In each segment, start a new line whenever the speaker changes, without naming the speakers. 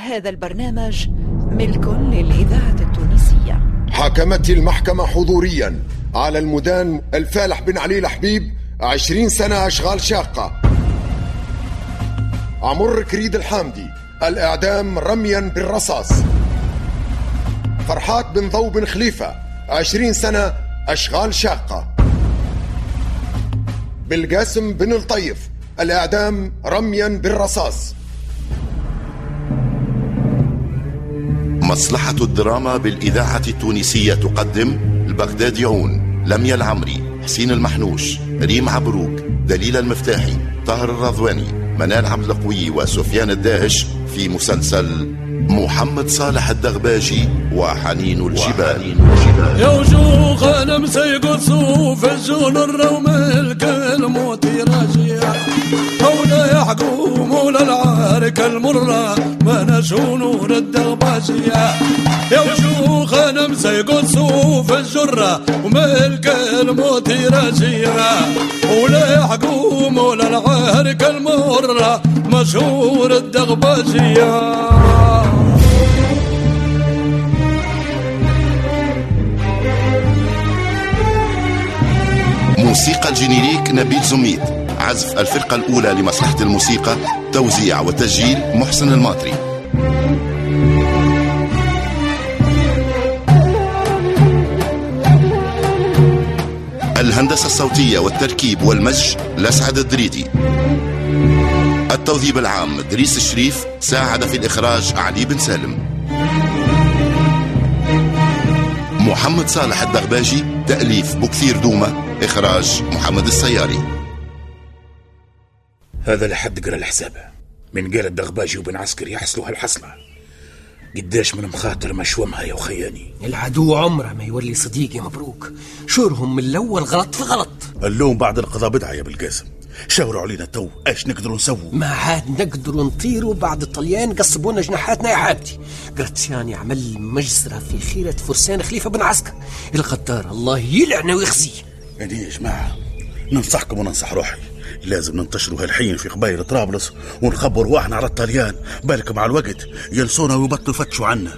هذا البرنامج ملك للإذاعة التونسية.
حاكمت المحكمة حضوريا على المدان الفالح بن علي الحبيب عشرين سنة أشغال شاقة. عمر كريد الحامدي الإعدام رميا بالرصاص. فرحات بن ضو بن خليفة عشرين سنة أشغال شاقة. بالقاسم بن الطيف الإعدام رميا بالرصاص.
مصلحة الدراما بالإذاعة التونسية تقدم البغداديون. لميا العمري حسين المحنوش ريم عبروك دليل المفتاحي طاهر الرضواني منال عبد القوي وسفيان الداهش في مسلسل محمد صالح الدغباجي وحنين الجبال.
يا وجوه أنا مسيق صوف الجون الروم الكلموت راجية مولا يحكم مولا العارك المرة ما نشون الدغباجية يا وجوه أنا مسيق صوف الجرة وملك الموت راجية مولا يحكم مولا العارك المرة مشهور الدغباجية
موسيقى ال générique نبيل زميد. عزف الفرقة الأولى لمصلحة الموسيقى توزيع وتسجيل محسن الماطري. الهندسة الصوتية والتركيب والمزج لسعد الدريدي. التوظيف العام دريس الشريف ساعد في الإخراج علي بن سالم. محمد صالح الدغباجي تأليف بكثير دومة إخراج محمد السياري.
هذا لحد قرأ الحساب من قال الدغباجي وبن عسكر يحصلوا هالحصلة قداش من مخاطر مشومها يا وخياني
العدو عمره ما يولي صديقي مبروك. شورهم من الأول غلط في غلط.
اللوم بعد القضاء بدعة يا بالقاسم شاوروا علينا تو إيش نقدروا نسووا؟
ما عاد نقدروا نطيروا بعد الطليان قصبونا جناحاتنا يا حبتي جراتسياني عمل مجزرة في خيرة فرسان خليفة بن عسكر. الغدار الله يلعنه ويخزيه.
يعني يا جماعة ننصحكم وننصح روحي. لازم ننتشروا هالحين في قبائل طرابلس ونخبروا وإحنا على الطليان بالك مع الوقت ينسونا ويبطلوا يفتشوا عنا.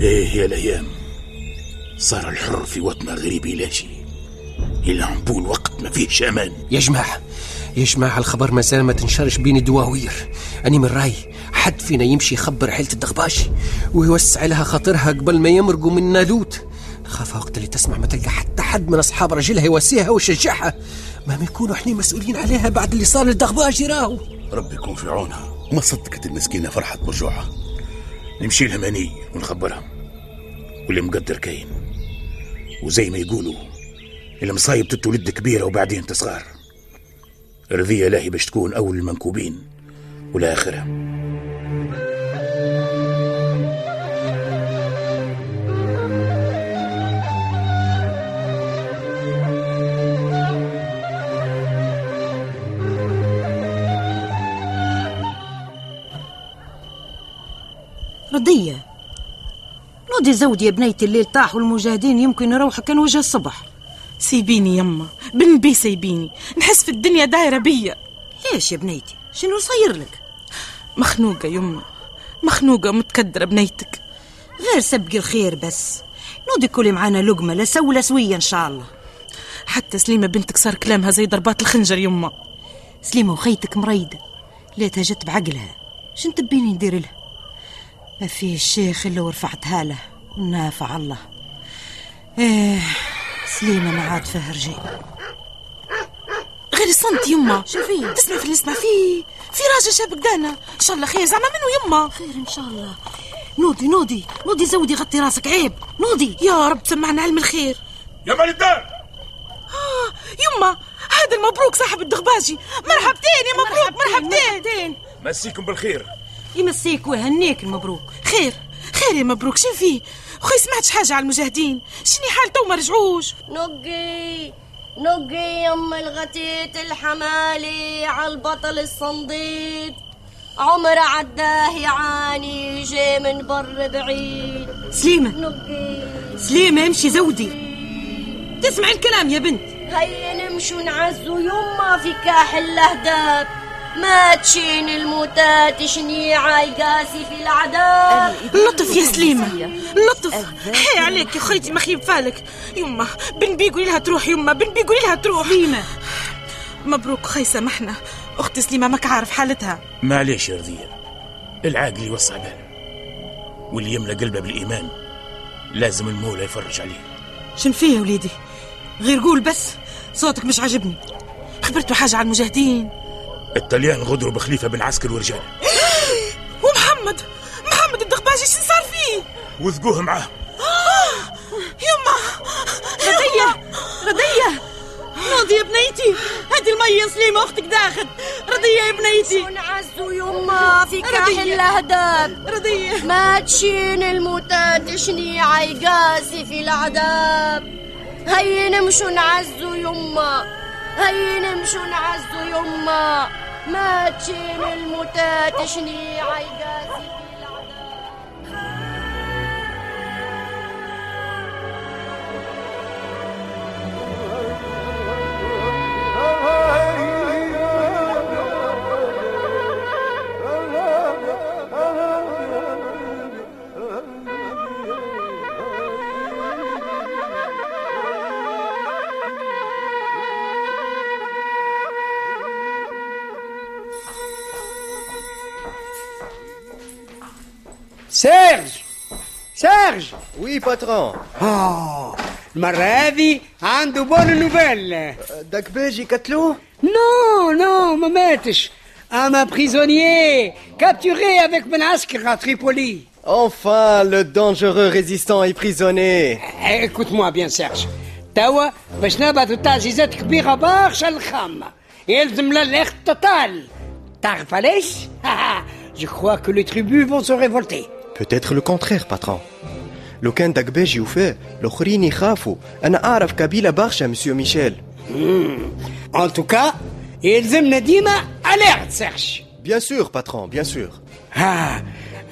إيه يا الأيام. صار الحر في وطن غريب يلاشي إلا عنبول وقت ما فيهش أمان
يا جماعة يا جماعة الخبر ما زال ما تنشرش بين الدواوير. أني من رأي حد فينا يمشي يخبر حيلة الدغباشي ويوسع لها خاطرها قبل ما يمرقوا من نالوت خاف وقت اللي تسمع ما تلقى حتى حد من أصحاب رجلها يواسيها ويشجعها ما يكونوا إحنا مسؤولين عليها بعد اللي صار للدغباشي راهو
ربي يكون في عونها. ما صدقت المسكينة فرحت برجوعها
نمشي لها ماني ونخبرها. واللي مقدر كاين. وزي ما يقولوا المصايب تتولد كبيرة وبعدين تصغر. رضي لاهي باش تكون أول المنكوبين والآخرة
رضية نودي زودي يا بنيتي الليل طاح والمجاهدين يمكن يروحوا كان وجه الصبح.
سيبيني يما بنبي سيبيني نحس في الدنيا دايرة بيا.
ليش يا بنيتي؟ شنو صير لك؟
مخنوقة يما مخنوقة متكدرة بنيتك.
غير سبقي الخير بس. نودي كلي معانا لقمة لا سو لا سوية إن شاء الله.
حتى سليمة بنتك صار كلامها زي ضربات الخنجر يما.
سليمة وخيتك مريدة ليتها جت بعقلها. شن تبيني ندير لها؟ ما فيه الشيخ إلا ورفعتها له ونافع الله. إيه سليمة ما عاد فيها رجال
غير صنت يما.
شوفي
تسمع في اللي اسمع فيه في راجل شاب قدانا. إن شاء الله خير. زعما منو يما؟
خير إن شاء الله. نودي نودي نودي زودي غطي راسك. عيب. نودي.
يا رب سمعنا علم الخير.
يا مال الدار!
آه يما هذا المبروك صاحب الدغباجي. مرحبتين يا مبروك مرحبتين,
مرحبتين.
مسيكم بالخير.
يمسيك ويهنيك المبروك.
خير خير يا مبروك. شن فيه خوي سمعتش حاجة على المجاهدين؟ شني حال تو ما رجعوش؟
نقي نقي يم الغتيت الحمالي على البطل الصنديد عمر عداه يعاني جاي من بر بعيد.
سليمة.
نقي.
سليمة امشي زودي. تسمع الكلام يا بنت.
هيا نمشوا نعزوا يما في كاحل الاهداب ما تشين الموتات شنيعة يقاسي في العذاب
لطف يا سليمة. لطف. حي عليك يا خيتي ما خيب فالك. يما بن بي قولي لها تروح يما بن بي قولي لها تروح.
سليمة.
مبروك خي سامحنا أختي سليمة ماك عارف حالتها.
معليش يا رضية العاقل يوسع باله. واللي يملى قلبه بالإيمان لازم المولى يفرج عليه.
شن فيه يا وليدي؟ غير قول بس صوتك مش عاجبني. خبرتوا حاجة على المجاهدين.
الطليان غدروا بخليفة بن عسكر ورجاله
ومحمد محمد الدغباجي شن صار فيه؟
وثقوه معاه
يما
رضية رضية نوضي يا بنيتي. هذه المية سليمة أختك داخل. رضية يا بنيتي.
ونعزوا يما في كاح. الأهداب.
رضية.
ما تشين الموتات شنيعة يقاسي في العذاب هيا نمشوا نعزوا يما هيا نمشوا نعزوا يما ما تشين الموتات شنيعة يقاسي
سيرج سيرج
وي باترون
اه المرة هذه عنده بون نوفيل
داك باجي قتلوه
نو نو ما ماتش اما بريزونيer capturé avec بن عسكر à Tripoli
Enfin, le dangereux résistant est prisonnier.
écoute-moi bien Serge توا باش نبعثوا تعزيزات كبيرة برشا للخامة يلزم لها الاخت توتال تعرف علاش؟ Je crois que les tribus vont se révolter.
Peut-être le contraire, patron. لو كان داك باجي وفاه الاخرين يخافوا انا اعرف قبيله برشا مسيو ميشيل
En tout cas, يلزمنا ديما alerte سيرج
بيان سور باترون بيان سور
ها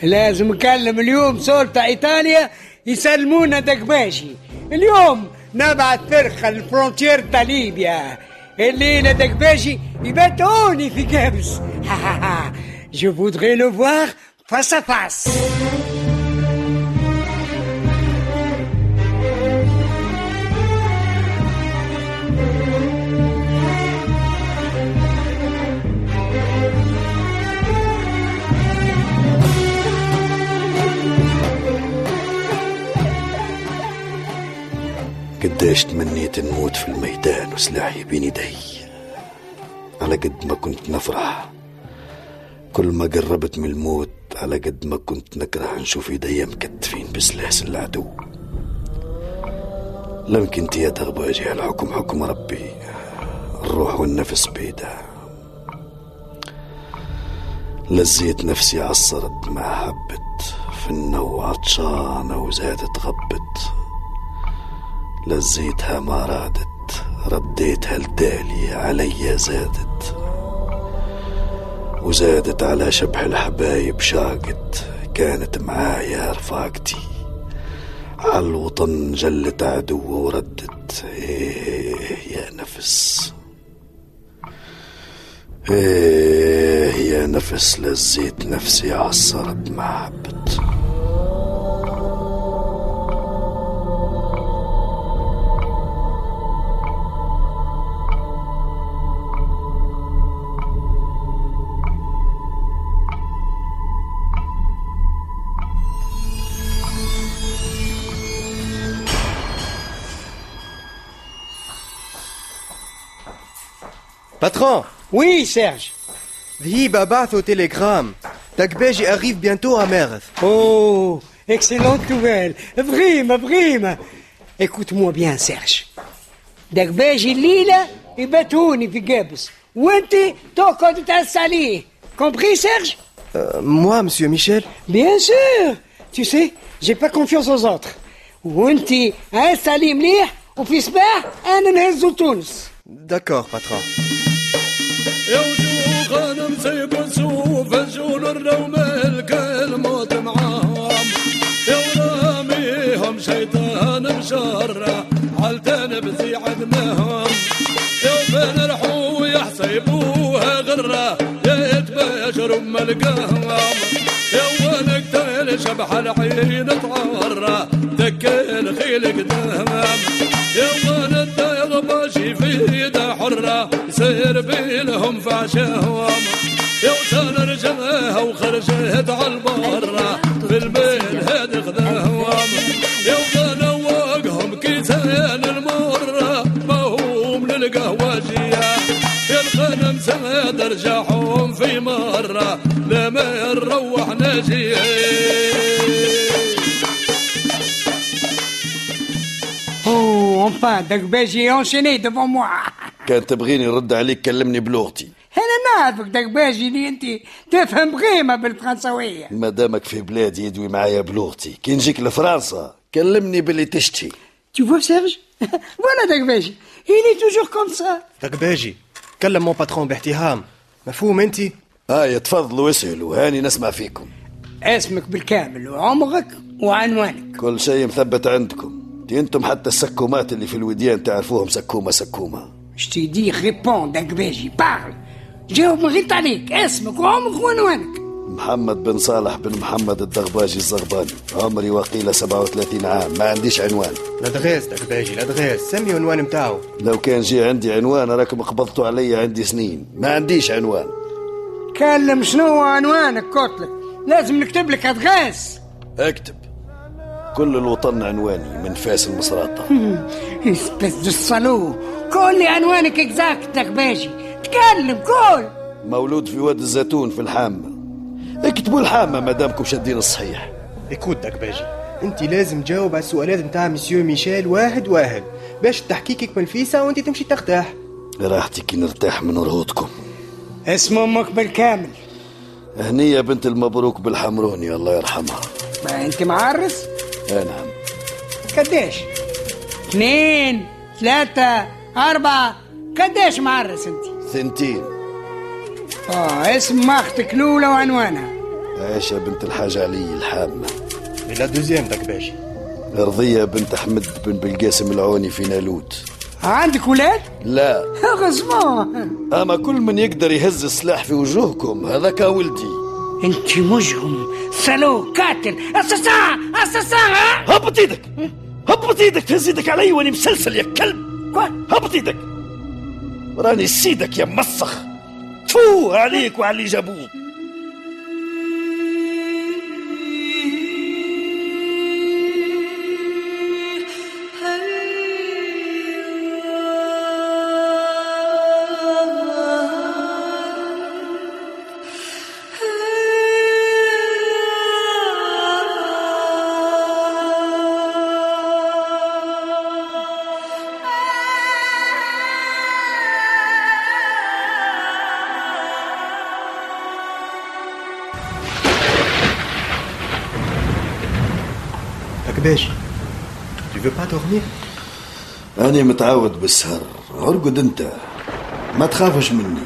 لازم نكلم اليوم سلطة إيطاليا يسلمونا دقباشي اليوم نبعث فرقة الفرونتير تاع ليبيا الليلة دقباشي يباتوني في قابس Je voudrais le voir face à face.
قديش تمنيت نموت في الميدان وسلاحي بين يدي على قد ما كنت نفرح كل ما قربت من الموت على قد ما كنت نكره نشوف ايديا مكتفين بسلاح العدو لم كنت يا دغباجي الحكم حكم ربي. الروح والنفس بيده لزيت نفسي عصرت ما حبت. فنة وعطشانة وزادت غبت لزيتها ما رادت. رديتها لدالي علي زادت. وزادت على شبح الحبايب شاقت كانت معايا رفاقتي. عالوطن جلت عدو وردت. إيه يا نفس. إيه يا نفس لزيت نفسي عصرت محبت
Patron
Oui, Serge
Vhib Abath au télégramme. Dagbej arrive bientôt à Merv.
Oh, excellente nouvelle. Vrime, vrime. Écoute-moi bien, Serge. Dagbej Lila et Batouni puis Gebs. Wenti, tokod sali. Compris, Serge?
Euh, moi, monsieur Michel
Bien sûr. Tu sais, j'ai pas confiance aux autres. Wenti, un salim lire, ou puis un
D'accord, patron.
يا وجوه غنم سيقسوا فجون الروم الموت معاهم يا وراميهم شيطان مشرع علتان بزي عدمهم يا فين رحوا يحسبوها غرة يا يوم القهوة ولك تيل شبح العين تعرى دكل خيل قدام يا ولد يغباشي في حرة يسير بيلهم فعشهم وسان رجلها وخرجت على البرة في البيل هاد خذاهم وكان وقهم كيسان المرة ما هم للقهوجية يا الخنم ساد رجعهم في مرة لما نروح نجيه
Oh, enfin, Dagbeji, enchaîné devant moi.
كان تبغيني نرد عليك كلمني بلغتي.
أنا نعرفك دagbeji اللي أنت تفهم غيمة بالفرنسوية.
ما دامك في بلادي يدوي معايا بلغتي. كي نجيك لفرنسا كلمني باللي تشتي.
Tu vois, Serge Voilà Dagbeji. Il est toujours comme ça.
دقباجي كلم مون باترون باحتهام مفهوم أنت؟
هاي تفضلوا اسألوا. هاني نسمع فيكم.
اسمك بالكامل وعمرك وعنوانك.
كل شيء مثبت عندكم. دي أنتم حتى السكومات اللي في الوديان تعرفوهم سكومة سكومة.
Je t'ai dit, réponds, Dagbeji, parle. جاوب من غير تعليق اسمك وعمرك وعنوانك.
محمد بن صالح بن محمد الدغباجي الزغباني عمري وقيلة 37 عام ما عنديش عنوان.
L'adresse دقباجي l'adresse سمي عنوان متاعو.
لو كان جي عندي عنوان راكم قبضتوا علي عندي سنين. ما عنديش عنوان.
كلم شنو عنوانك قلت لك لازم نكتب لك adresse
اكتب. كل الوطن عنواني من فاس لمصراتة
Espèce de salaud قول لي عنوانك exacte دغباجي تكلم قول.
مولود في واد الزيتون في الحامة. اكتبوا الحامة ما دامكم شادين الصحيح.
Écoute دقباجي انت لازم تجاوب على السؤالات نتاع مسيو ميشيل واحد واحد. باش التحقيق يكمل فيسا وانت تمشي ترتاح
راحتي كي نرتاح من رهوتكم.
اسم أمك بالكامل
هنية بنت المبروك بالحمروني الله يرحمها.
ما انت معرس؟
آه نعم.
قديش؟ اثنين ثلاثة أربعة. قديش معرس أنت؟
ثنتين.
آه اسم أختك الأولى وعنوانها.
عائشة بنت الحاج علي الحامة.
لا دوزيام دقباجي
رضية بنت أحمد بن بالقاسم العوني في نالوت.
عندك ولاد؟
لا.
غصبان
أما كل من يقدر يهز السلاح في وجوهكم هذاك ولدي.
انت مجرم. سلو قاتل. أساسا! أساسا!
هبط إيدك هبط إيدك تهز إيدك علي وأني مسلسل يا كلب! هبط إيدك راني سيدك يا مسخ! تفو عليك وعلى اللي جابوك
دقباجي Tu veux pas dormir
أنا متعود بالسهر. أرقد أنت. ما تخافش مني.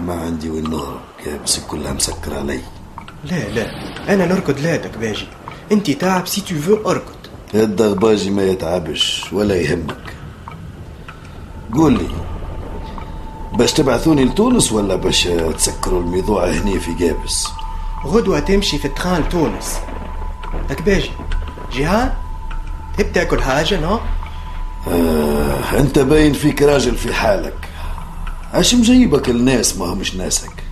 ما عندي وين نهرب. كابسك كلها مسكر علي.
لا لا. أنا نرقد لا دقباجي أنت تعب. si tu veux ارقد
الدغباجي ما يتعبش ولا يهمك. قول لي باش تبعثوني لتونس ولا باش تسكروا الموضوع هني في جابس؟
غدوة تمشي في ال train لتونس. دقباجي جيعان تحب تاكل حاجة non؟
آه أنت باين فيك راجل في حالك. اش مجيبك الناس ما همش ناسك.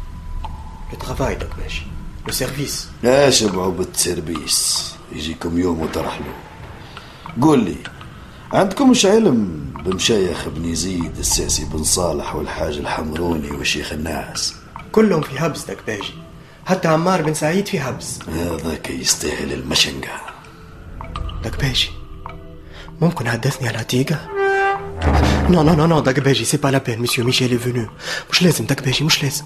Le travail دقباجي le
service اشبعوا بالتسربيس يجيكم يوم وترحلوا قول لي عندكمش علم بمشايخ بن يزيد الساسي بن صالح والحاج الحمروني وشيخ الناس؟
كلهم في هبز دقباجي حتى عمار بن سعيد في هبز
هذاك يستاهل المشنقة
دقباجي ممكن حدثني على تيجا نو نو نو نو دقباجي سي با لا بين مسيو ميشيل est venu. مش لازم دقباجي مش لازم.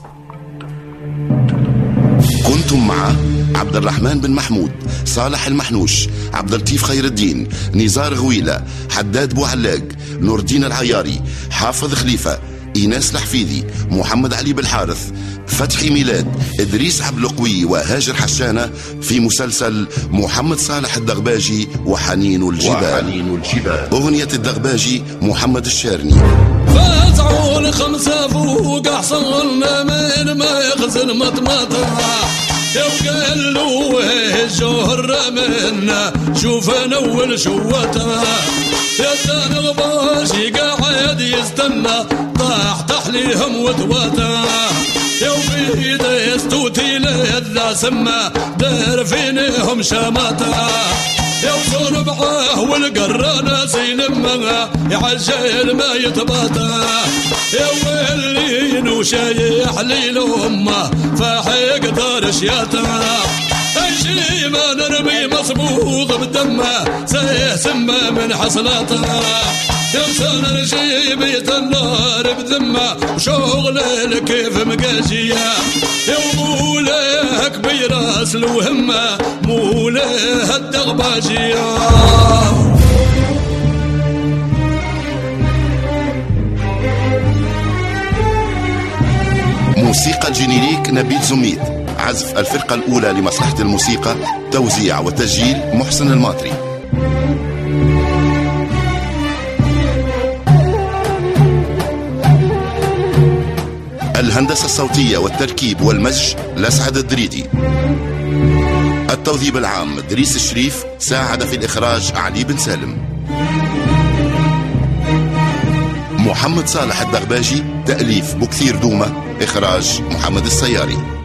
كنتم مع عبد الرحمن بن محمود صالح المحنوش عبد اللطيف خير الدين نزار غويلة حداد بوعلاق نور الدين العياري حافظ خليفة إيناس الحفيدي محمد علي بالحارث فتحي ميلاد إدريس عبد القوي وهاجر حشانة في مسلسل محمد صالح الدغباجي وحنين الجبال. وحنين الجبال. أغنية الدغباجي محمد الشارني.
فزعون خمسة فوق حصلنا من ما يخزن مطمطة. له الجهر منا شوف اول شوته. يا الغباشي قاعد يستنى طاح تحليهم وتواته يا وفي دستوتي لذا سما دار فينهم شماته يا وصور بعاه والقرانة سيلمها يعجل ما يتباطى يا ويلين وشايح لي لأمه فاحق دار شياته شي ما نرمي مصبوغ بدمه سيه سمه من حصلاته يمسان رجي بيت النار بذمة وشغل كيف مقاجية يا مولاه كبير اصل وهمة مولاه الدغباجية
موسيقى ال générique نبيل زميد. عزف الفرقة الأولى لمصلحة الموسيقى توزيع وتسجيل محسن الماطري. الهندسة الصوتية والتركيب والمزج لسعد الدريدي التوظيف العام دريس الشريف ساعد في الإخراج علي بن سالم. محمد صالح الدغباجي تأليف بكثير دومة إخراج محمد السياري.